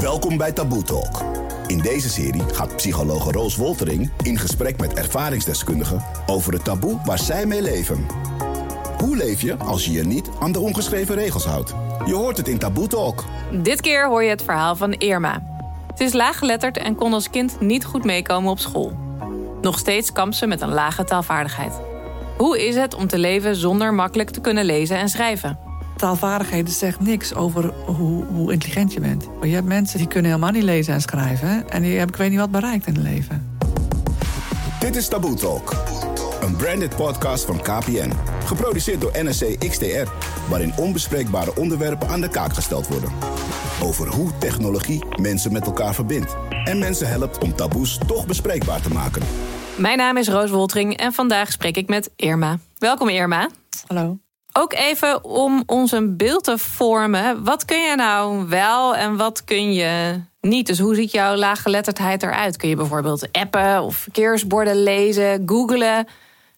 Welkom bij Taboe Talk. In deze serie gaat psychologe Roos Woltering in gesprek met ervaringsdeskundigen over het taboe waar zij mee leven. Hoe leef je als je je niet aan de ongeschreven regels houdt? Je hoort het in Taboe Talk. Dit keer hoor je het verhaal van Irma. Ze is laaggeletterd en kon als kind niet goed meekomen op school. Nog steeds kampt ze met een lage taalvaardigheid. Hoe is het om te leven zonder makkelijk te kunnen lezen en schrijven? Taalvaardigheden zegt niks over hoe, hoe intelligent je bent. Maar je hebt mensen die kunnen helemaal niet lezen en schrijven. En die hebben ik weet niet wat bereikt in het leven. Dit is Taboe Talk. Een branded podcast van KPN. Geproduceerd door NSC XTR. Waarin onbespreekbare onderwerpen aan de kaak gesteld worden. Over hoe technologie mensen met elkaar verbindt. En mensen helpt om taboes toch bespreekbaar te maken. Mijn naam is Roos Woltering en vandaag spreek ik met Irma. Welkom Irma. Hallo. Ook even om ons een beeld te vormen. Wat kun je nou wel en wat kun je niet? Dus hoe ziet jouw laaggeletterdheid eruit? Kun je bijvoorbeeld appen of verkeersborden lezen, googlen?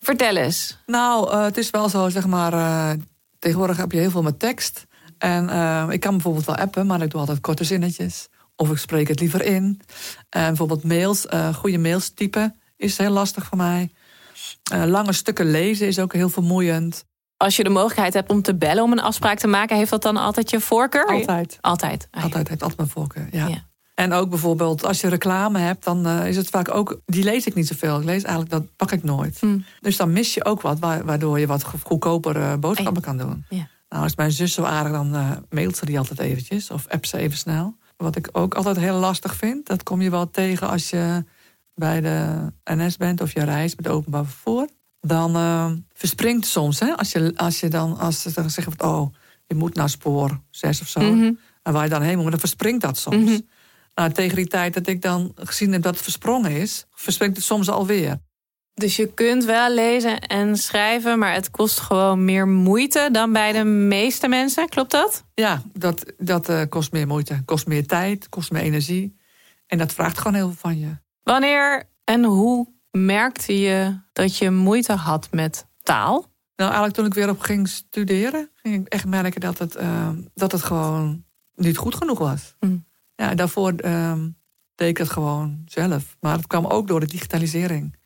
Vertel eens. Nou, uh, het is wel zo, zeg maar. Uh, tegenwoordig heb je heel veel met tekst. En uh, ik kan bijvoorbeeld wel appen, maar ik doe altijd korte zinnetjes. Of ik spreek het liever in. En bijvoorbeeld mails, goede mails typen is heel lastig voor mij. lange stukken lezen is ook heel vermoeiend als je de mogelijkheid hebt om te bellen om een afspraak te maken, heeft dat dan altijd je voorkeur? Altijd. Altijd. Ah, altijd heeft altijd mijn voorkeur. Ja. En ook bijvoorbeeld als je reclame hebt, dan uh, is het vaak ook. Die lees ik niet zoveel. Ik lees eigenlijk dat pak ik nooit. Hm. Dus dan mis je ook wat, waardoor je wat goedkoper uh, boodschappen kan doen. Ja. Nou, als mijn zus zo aardig, dan uh, mailt ze die altijd eventjes of appt ze even snel. Wat ik ook altijd heel lastig vind, dat kom je wel tegen als je bij de NS bent of je reist met openbaar vervoer dan uh, verspringt soms. Hè? Als, je, als je dan, als ze dan zeggen, oh, je moet naar spoor 6 of zo. Mhm. En waar je dan heen moet, dan verspringt dat soms. Mm Nou, tegen die tijd dat ik dan gezien heb dat het versprongen is, verspringt het soms alweer. Dus je kunt wel lezen en schrijven, maar het kost gewoon meer moeite dan bij de meeste mensen. Klopt dat? Ja, dat, dat uh, kost meer moeite. Kost meer tijd, kost meer energie. En dat vraagt gewoon heel veel van je. Wanneer en hoe merkte je dat je moeite had met taal? Nou, eigenlijk toen ik weer op ging studeren, ging ik echt merken dat het, uh, dat het gewoon niet goed genoeg was. Mm. Ja, daarvoor uh, deed ik het gewoon zelf. Maar het kwam ook door de digitalisering.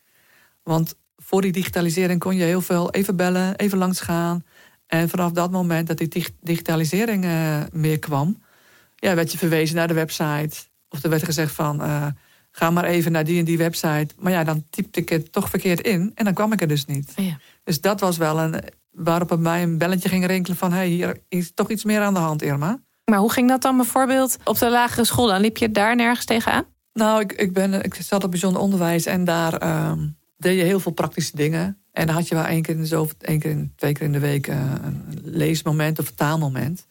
Want voor die digitalisering kon je heel veel even bellen, even langs gaan. En vanaf dat moment dat die digitalisering uh, meer kwam, ja, werd je verwezen naar de website. Of er werd gezegd van eh, ga maar even naar die en die website. Maar ja, dan typte ik het toch verkeerd in en dan kwam ik er dus niet. Ja. Dus dat was wel een, waarop bij mij een belletje ging rinkelen van... hé, hey, hier is toch iets meer aan de hand, Irma. Maar hoe ging dat dan bijvoorbeeld op de lagere school? Dan liep je daar nergens tegenaan? Nou, ik, ik, ben, ik zat op bijzonder onderwijs en daar um, deed je heel veel praktische dingen. En dan had je wel één keer in de zoveel, één keer in, twee keer in de week uh, een leesmoment of een taalmoment.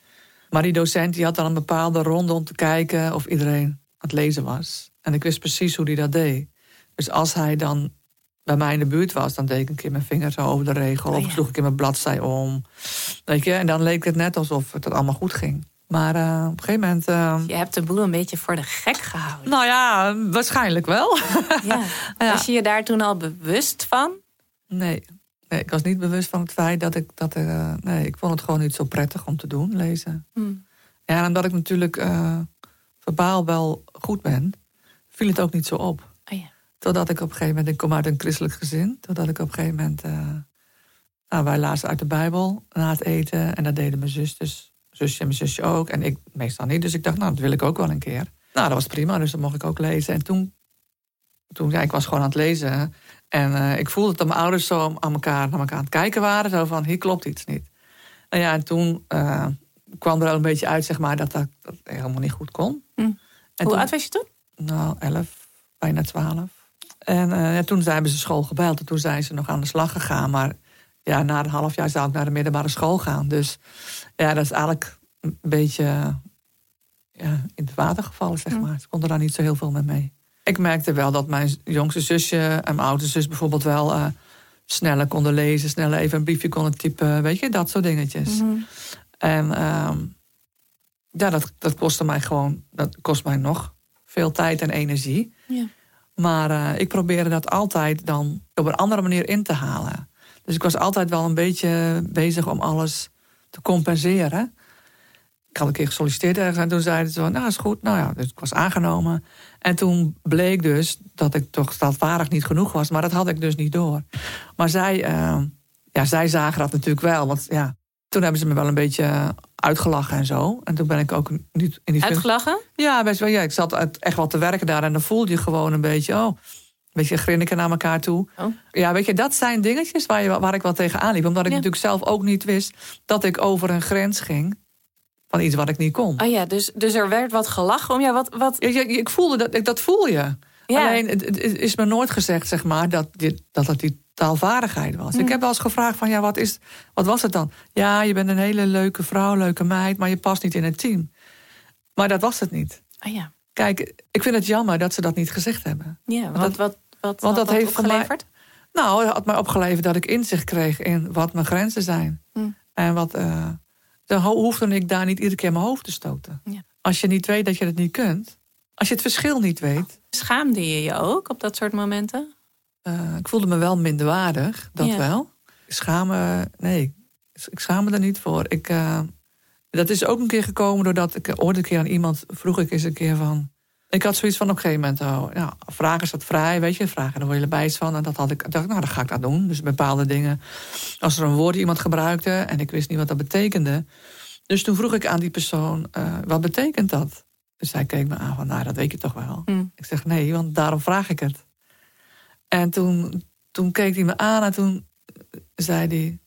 Maar die docent die had dan een bepaalde ronde om te kijken of iedereen aan het lezen was. En ik wist precies hoe hij dat deed. Dus als hij dan bij mij in de buurt was, dan deed ik een keer mijn vinger zo over de regel. Oh, Of sloeg ik in mijn bladzij om. Weet je, en dan leek het net alsof het allemaal goed ging. Maar uh, op een gegeven moment. Uh, je hebt de boel een beetje voor de gek gehouden. Nou ja, waarschijnlijk wel. Ja. Was je je daar toen al bewust van? Nee. nee ik was niet bewust van het feit dat ik dat. Uh, nee, ik vond het gewoon niet zo prettig om te doen, lezen. Hmm. Ja, en omdat ik natuurlijk verbaal wel goed ben, viel het ook niet zo op. Oh ja. Totdat ik op een gegeven moment, ik kom uit een christelijk gezin, totdat ik op een gegeven moment, uh, nou, wij lazen uit de Bijbel na het eten en dat deden mijn zusters, zusje en mijn zusje ook en ik meestal niet. Dus ik dacht, nou, dat wil ik ook wel een keer. Nou, dat was prima, dus dan mocht ik ook lezen. En toen, toen ja, ik was gewoon aan het lezen en uh, ik voelde dat mijn ouders zo aan elkaar, naar elkaar aan het kijken waren, zo van, hier klopt iets niet. Nou ja, en toen uh, kwam er al een beetje uit, zeg maar, dat dat, dat helemaal niet goed kon. Hm. En Hoe oud was je toen? Nou, elf, bijna twaalf. En uh, ja, toen hebben ze school gebeld en toen zijn ze nog aan de slag gegaan. Maar ja, na een half jaar zou ik naar de middelbare school gaan. Dus ja, dat is eigenlijk een beetje ja, in het water gevallen, zeg maar. Ze konden daar niet zo heel veel mee mee. Ik merkte wel dat mijn jongste zusje en mijn oudste zus bijvoorbeeld wel uh, sneller konden lezen, sneller even een briefje konden typen, weet je, dat soort dingetjes. Mhm. En uh, ja, dat, dat kostte mij gewoon, dat kost mij nog veel tijd en energie. Ja. Maar uh, ik probeerde dat altijd dan op een andere manier in te halen. Dus ik was altijd wel een beetje bezig om alles te compenseren. ik had een keer gesolliciteerd ergens en toen zeiden ze van, nou is goed, nou ja, dus ik was aangenomen. En toen bleek dus dat ik toch standvaardig niet genoeg was, maar dat had ik dus niet door. Maar zij, uh, ja, zij zagen dat natuurlijk wel, want ja, toen hebben ze me wel een beetje uitgelachen en zo. En toen ben ik ook niet in die Uitgelachen? Ja, best wel. Ja, ik zat echt wel te werken daar en dan voelde je gewoon een beetje, oh, een beetje grinniken naar elkaar toe. Oh. Ja, weet je, dat zijn dingetjes waar, je, waar ik wel tegenaan liep. Omdat ik natuurlijk zelf ook niet wist dat ik over een grens ging van iets wat ik niet kon. Oh ja, dus, dus er werd wat gelachen om jou. Wat, wat... Ja, ik voelde dat, dat voel je. Ja. Alleen, het, is me nooit gezegd, zeg maar, dat dit, dat, dat die taalvaardigheid was. Ik hm. heb wel eens gevraagd van, ja, wat, is, wat was het dan? Ja, je bent een hele leuke vrouw, leuke meid, maar je past niet in het team. Maar dat was het niet. Oh ja. Kijk, ik vind het jammer dat ze dat niet gezegd hebben. Ja, want, wat, wat, wat, want dat, heeft opgeleverd? Mij, nou, het had mij opgeleverd dat ik inzicht kreeg in wat mijn grenzen zijn. Hm. En wat... Uh, dan hoefde ik daar niet iedere keer mijn hoofd te stoten. Ja. Als je niet weet dat je het niet kunt. Als je het verschil niet weet. Schaamde je je ook op dat soort momenten? Uh, ik voelde me wel minderwaardig, dat wel. Ik schaam me, nee, ik schaam me er niet voor. Ik, uh, dat is ook een keer gekomen doordat ik hoorde een keer aan iemand, vroeg ik eens een keer van. Ik had zoiets van op een gegeven moment, oh, ja, vragen staat vrij, weet je, vragen, daar word je erbij van. En dat had ik, dacht, nou, dan ga ik dat doen. Dus bepaalde dingen, als er een woord iemand gebruikte en ik wist niet wat dat betekende. Dus toen vroeg ik aan die persoon, uh, wat betekent dat? Dus hij keek me aan van, nou, dat weet je toch wel. Hmm. Ik zeg, nee, want daarom vraag ik het. En toen, toen keek hij me aan en toen zei hij...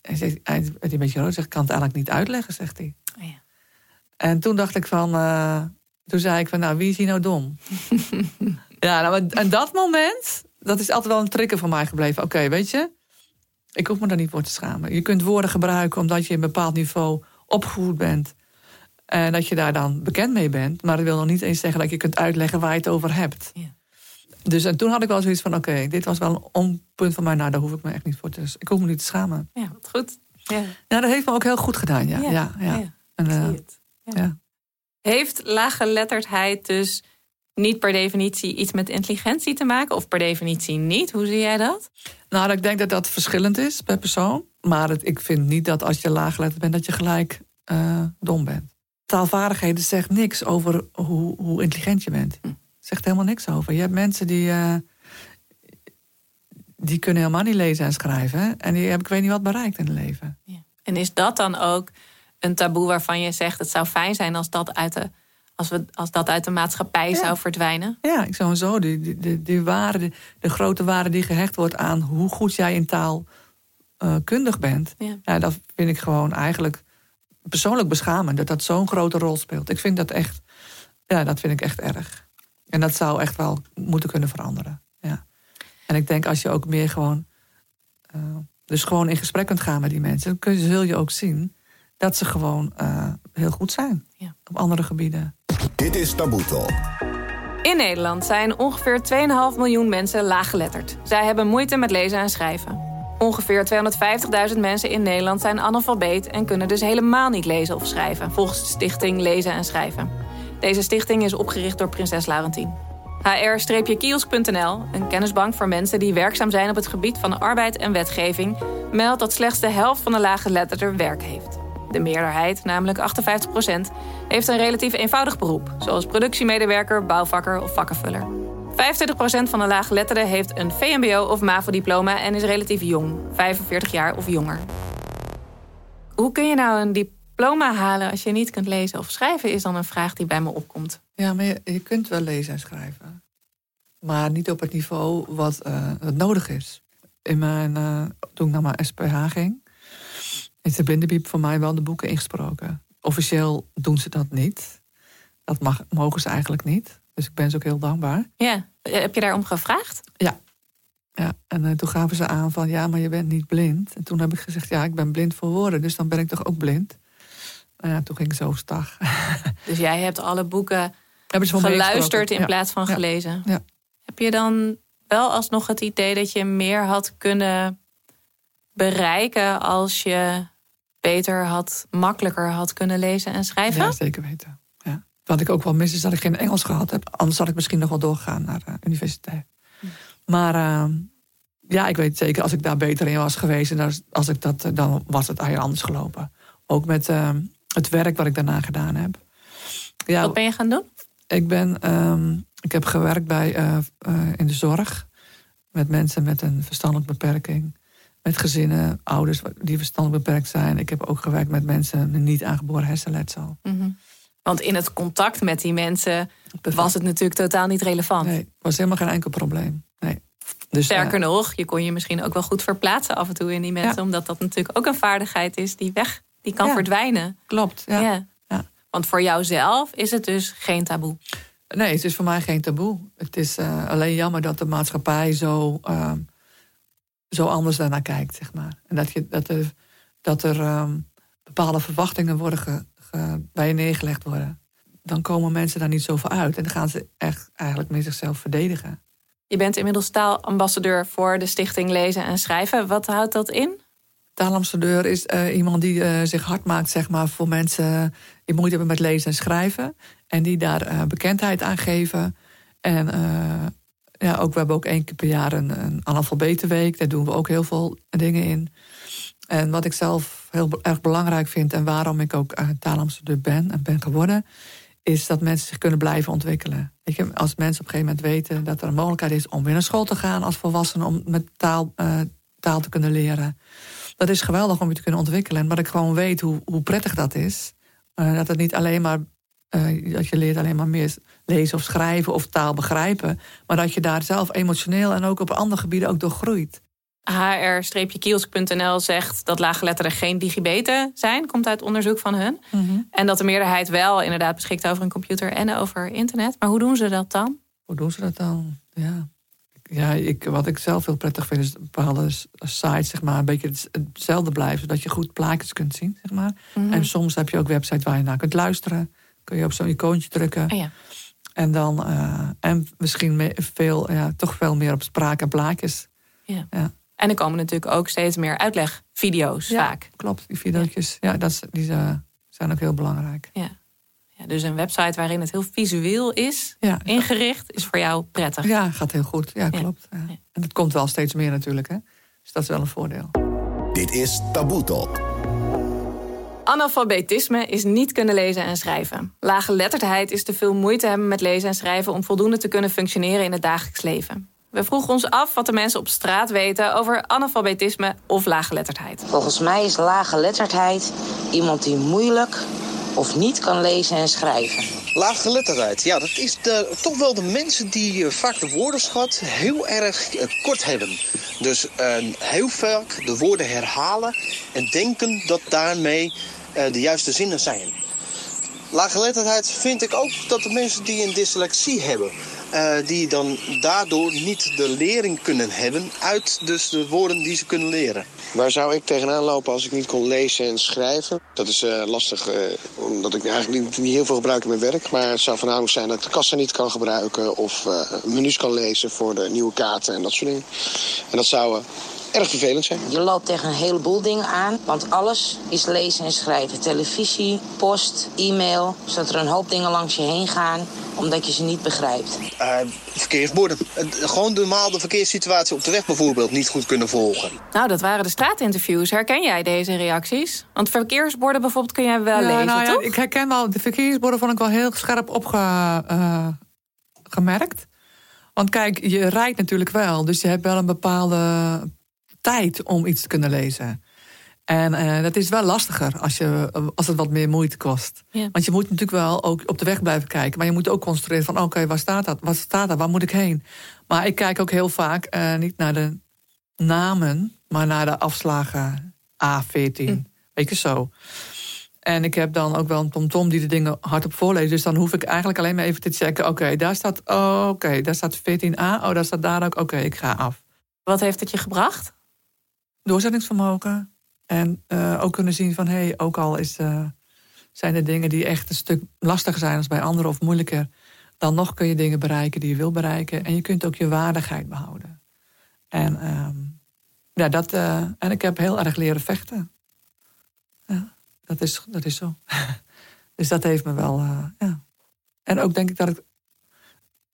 Hij, zegt, hij werd een beetje rood, zegt, ik kan het eigenlijk niet uitleggen, zegt hij. Oh ja. En toen dacht ik van... Uh, toen zei ik van, nou, wie is hier nou dom? ja, nou, en dat moment, dat is altijd wel een trigger voor mij gebleven. Oké, weet je, ik hoef me daar niet voor te schamen. Je kunt woorden gebruiken omdat je een bepaald niveau opgevoed bent. En dat je daar dan bekend mee bent. Maar dat wil nog niet eens zeggen dat je kunt uitleggen waar je het over hebt. Ja. Dus en toen had ik wel zoiets van: oké, dit was wel een onpunt van mij. Nou, daar hoef ik me echt niet voor te. Dus ik hoef me niet te schamen. Ja, wat goed. Ja. ja, dat heeft me ook heel goed gedaan. Ja, ja, ja. En, uh, ja. Heeft laaggeletterdheid dus niet per definitie iets met intelligentie te maken? Of per definitie niet? Hoe zie jij dat? Nou, ik denk dat dat verschillend is per persoon. Maar het, ik vind niet dat als je laaggeletterd bent, dat je gelijk uh, dom bent. Taalvaardigheden zegt niks over hoe, hoe intelligent je bent. Hm zegt helemaal niks over. Je hebt mensen die, uh, die kunnen helemaal niet lezen en schrijven. En die hebben ik weet niet wat bereikt in het leven. Ja. En is dat dan ook een taboe waarvan je zegt... het zou fijn zijn als dat uit de, als we, als dat uit de maatschappij zou verdwijnen? Ja, ik zou zo. Die, die, die, die waarde, de, de, grote waarde die gehecht wordt aan hoe goed jij in taal uh, kundig bent. Ja. ja. dat vind ik gewoon eigenlijk persoonlijk beschamend. Dat dat zo'n grote rol speelt. Ik vind dat echt... Ja, dat vind ik echt erg. En dat zou echt wel moeten kunnen veranderen. Ja. En ik denk als je ook meer gewoon. Uh, dus gewoon in gesprek kunt gaan met die mensen, dan zul je ook zien dat ze gewoon uh, heel goed zijn ja. op andere gebieden. Dit is Taboe Talk. In Nederland zijn ongeveer 2,5 miljoen mensen laaggeletterd. Zij hebben moeite met lezen en schrijven. Ongeveer 250.000 mensen in Nederland zijn analfabeet en kunnen dus helemaal niet lezen of schrijven, volgens de stichting Lezen en Schrijven. Deze stichting is opgericht door prinses Laurentien. HR-kiosk.nl, een kennisbank voor mensen die werkzaam zijn op het gebied van arbeid en wetgeving, meldt dat slechts de helft van de laaggeletterden werk heeft. De meerderheid, namelijk 58%, heeft een relatief eenvoudig beroep, zoals productiemedewerker, bouwvakker of vakkenvuller. 25% van de laaggeletterden heeft een VMBO of MAVO-diploma en is relatief jong, 45 jaar of jonger. Hoe kun je nou een diep diploma halen als je niet kunt lezen of schrijven, is dan een vraag die bij me opkomt. Ja, maar je, je kunt wel lezen en schrijven. Maar niet op het niveau wat, uh, wat nodig is. In mijn, uh, toen ik naar mijn SPH ging, heeft de blindenbiep voor mij wel de boeken ingesproken. Officieel doen ze dat niet. Dat mag, mogen ze eigenlijk niet. Dus ik ben ze ook heel dankbaar. Ja, heb je daarom gevraagd? Ja. Ja, en uh, toen gaven ze aan van ja, maar je bent niet blind. En toen heb ik gezegd, ja, ik ben blind voor woorden, dus dan ben ik toch ook blind. Nou ja, toen ging ik zo stag. Dus jij hebt alle boeken geluisterd in plaats van gelezen. Ja. Heb je dan wel alsnog het idee dat je meer had kunnen bereiken als je beter had, makkelijker had kunnen lezen en schrijven? Ja, zeker weten. Ja. Wat ik ook wel mis is dat ik geen Engels gehad heb. Anders had ik misschien nog wel doorgegaan naar de universiteit. Hm. Maar uh, ja, ik weet zeker als ik daar beter in was geweest, en als ik dat, dan was het eigenlijk anders gelopen. Ook met uh, het werk wat ik daarna gedaan heb. Ja, wat ben je gaan doen? Ik, ben, ehm, ik heb gewerkt bij, uh, in de zorg met mensen met een verstandelijke beperking. Met gezinnen, ouders die verstandelijk beperkt zijn. Ik heb ook gewerkt met mensen met niet aangeboren hersenletsel. Mm Want in het contact met die mensen was het natuurlijk totaal niet relevant. Nee, was helemaal geen enkel probleem. Nee. Dus, Sterker uh, nog, je kon je misschien ook wel goed verplaatsen af en toe in die mensen. Omdat dat natuurlijk ook een vaardigheid is die weg, die kan verdwijnen. Klopt, ja. ja. Want voor jouzelf is het dus geen taboe. Nee, het is voor mij geen taboe. Het is uh, alleen jammer dat de maatschappij zo, uh, zo anders daarnaar kijkt, zeg maar. En dat, je, dat er, dat er um, bepaalde verwachtingen worden ge, ge, bij je neergelegd worden. Dan komen mensen daar niet zoveel uit. En dan gaan ze echt eigenlijk met zichzelf verdedigen. Je bent inmiddels taalambassadeur voor de Stichting Lezen en Schrijven. Wat houdt dat in? Taalambassadeur is uh, iemand die uh, zich hard maakt zeg maar, voor mensen die moeite hebben met lezen en schrijven. En die daar uh, bekendheid aan geven. En ja, ook, we hebben ook één keer per jaar een, een analfabetenweek. Daar doen we ook heel veel dingen in. En wat ik zelf heel erg belangrijk vind en waarom ik ook taalambassadeur ben en ben geworden, is dat mensen zich kunnen blijven ontwikkelen. Als mensen op een gegeven moment weten dat er een mogelijkheid is om weer naar school te gaan als volwassenen om met taal, taal te kunnen leren dat is geweldig om je te kunnen ontwikkelen. En wat ik gewoon weet hoe, hoe prettig dat is. Uh, dat het niet alleen maar, uh, dat je leert alleen maar meer lezen of schrijven of taal begrijpen. Maar dat je daar zelf emotioneel en ook op andere gebieden ook door groeit. HR-kielsk.nl zegt dat laaggeletterden geen digibeten zijn. Komt uit onderzoek van hun. Mhm. En dat de meerderheid wel inderdaad beschikt over een computer en over internet. Maar hoe doen ze dat dan? Hoe doen ze dat dan? Ja ja, ik, wat ik zelf heel prettig vind, is bepaalde sites, zeg maar, een beetje hetzelfde blijven, zodat je goed plaatjes kunt zien, zeg maar. Mhm. En soms heb je ook websites waar je naar kunt luisteren. Kun je op zo'n icoontje drukken. Oh ja. En dan, uh, en misschien veel, ja, toch veel meer op spraak en plaatjes. Ja. ja. En er komen natuurlijk ook steeds meer uitlegvideo's ja, vaak. Klopt, die video's. Ja, dat, die zijn ook heel belangrijk. Ja dus een website waarin het heel visueel is ingericht, is voor jou prettig. Ja, gaat heel goed. Ja, klopt. Ja. En het komt wel steeds meer natuurlijk. Hè? Dus dat is wel een voordeel. Dit is Taboe Talk. Analfabetisme is niet kunnen lezen en schrijven. Lage letterdheid is te veel moeite hebben met lezen en schrijven om voldoende te kunnen functioneren in het dagelijks leven. We vroegen ons af wat de mensen op straat weten over analfabetisme of laaggeletterdheid. Volgens mij is laaggeletterdheid iemand die moeilijk of niet kan lezen en schrijven. Laaggeletterdheid, ja, dat is de, toch wel de mensen die uh, vaak de woordenschat heel erg uh, kort hebben. Dus uh, heel vaak de woorden herhalen en denken dat daarmee de juiste zinnen zijn. Laaggeletterdheid vind ik ook dat de mensen die een dyslexie hebben... Uh, die dan daardoor niet de lering kunnen hebben uit dus de woorden die ze kunnen leren. Waar zou ik tegenaan lopen als ik niet kon lezen en schrijven? Dat is uh, lastig, uh, omdat ik eigenlijk niet, niet, heel veel gebruik in mijn werk. Maar het zou voornamelijk zijn dat ik de kassa niet kan gebruiken... of menus kan lezen voor de nieuwe kaarten en dat soort dingen. En dat zou erg vervelend zijn. Je loopt tegen een heleboel dingen aan, want alles is lezen en schrijven. Televisie, post, e-mail, zodat er een hoop dingen langs je heen gaan omdat je ze niet begrijpt. Uh, verkeersborden. gewoon normaal de verkeerssituatie op de weg bijvoorbeeld niet goed kunnen volgen. Nou, dat waren de straatinterviews. Herken jij deze reacties? Want verkeersborden bijvoorbeeld kun jij wel lezen, nou, toch? Ja, ik herken wel, de verkeersborden vond ik wel heel scherp opgemerkt. Uh, Want kijk, je rijdt natuurlijk wel, dus je hebt wel een bepaalde tijd om iets te kunnen lezen. En uh, dat is wel lastiger als, je, als het wat meer moeite kost. Want je moet natuurlijk wel ook op de weg blijven kijken. Maar je moet ook concentreren van oké, waar staat dat? Wat staat daar? Waar moet ik heen? Maar ik kijk ook heel vaak uh, niet naar de namen, maar naar de afslagen A14. Hm. Weet je zo. En ik heb dan ook wel een tomtom die de dingen hardop voorleest. Dus dan hoef ik eigenlijk alleen maar even te checken. Oké, daar staat, oh, oké, daar staat 14a. Oh, daar staat daar ook. Oké, ik ga af. Wat heeft het je gebracht? Doorzettingsvermogen. En uh, ook kunnen zien van, hé, hey, ook al is, uh, zijn er dingen die echt een stuk lastiger zijn als bij anderen of moeilijker, dan nog kun je dingen bereiken die je wil bereiken. En je kunt ook je waardigheid behouden. En, um, ja, dat, uh, en ik heb heel erg leren vechten. Dat is, dat is zo. dus dat heeft me wel, ja. En ook denk ik dat ik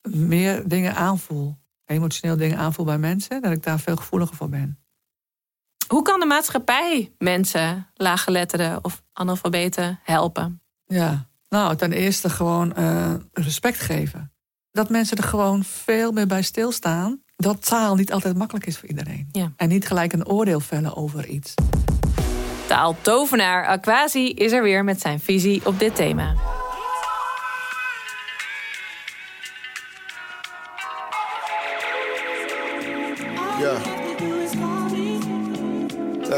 meer dingen aanvoel, emotioneel dingen aanvoel bij mensen, dat ik daar veel gevoeliger voor ben. Hoe kan de maatschappij mensen, laaggeletterden of analfabeten helpen? Ja, nou, ten eerste gewoon uh, respect geven. Dat mensen er gewoon veel meer bij stilstaan. Dat taal niet altijd makkelijk is voor iedereen. Ja. En niet gelijk een oordeel vellen over iets. Taaltovenaar Aquasi is er weer met zijn visie op dit thema.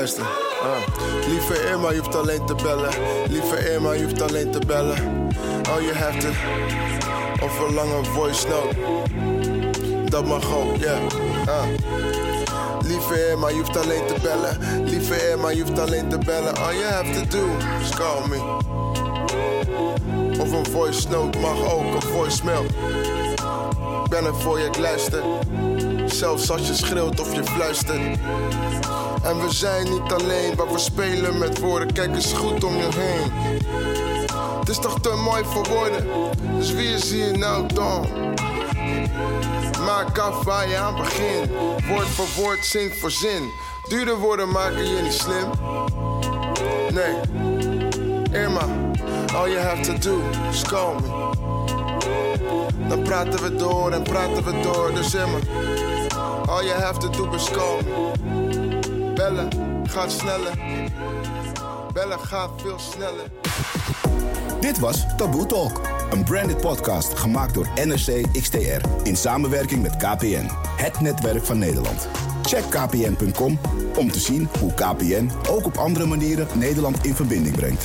Luister. Ah. Lieve Irma, je hoeft alleen te bellen. Lieve Irma, je hoeft alleen te bellen. All you have to. Of een lange voice note. Dat mag ook. Yeah. Ah. Lieve Irma, je hoeft alleen te bellen. Lieve Irma, je hoeft alleen te bellen. All you have to do is call me. Of een voice note mag ook, een voicemail. Ik ben er voor je, ik. Zelfs als je schreeuwt of je fluistert. En we zijn niet alleen, maar we spelen met woorden. Kijk eens goed om je heen. Het is toch te mooi voor woorden. Dus wie is hier nou dan? Maak af waar je aan begint. Woord voor woord, zin voor zin. Dure woorden maken je niet slim. Nee, Irma, all you have to do is call me. Dan praten we door en praten we door, dus Irma. All you have to do is me. Bellen gaat sneller. Bellen gaat veel sneller. Dit was Taboe Talk, een branded podcast gemaakt door NRC XTR in samenwerking met KPN, het netwerk van Nederland. Check kpn.com om te zien hoe KPN ook op andere manieren Nederland in verbinding brengt.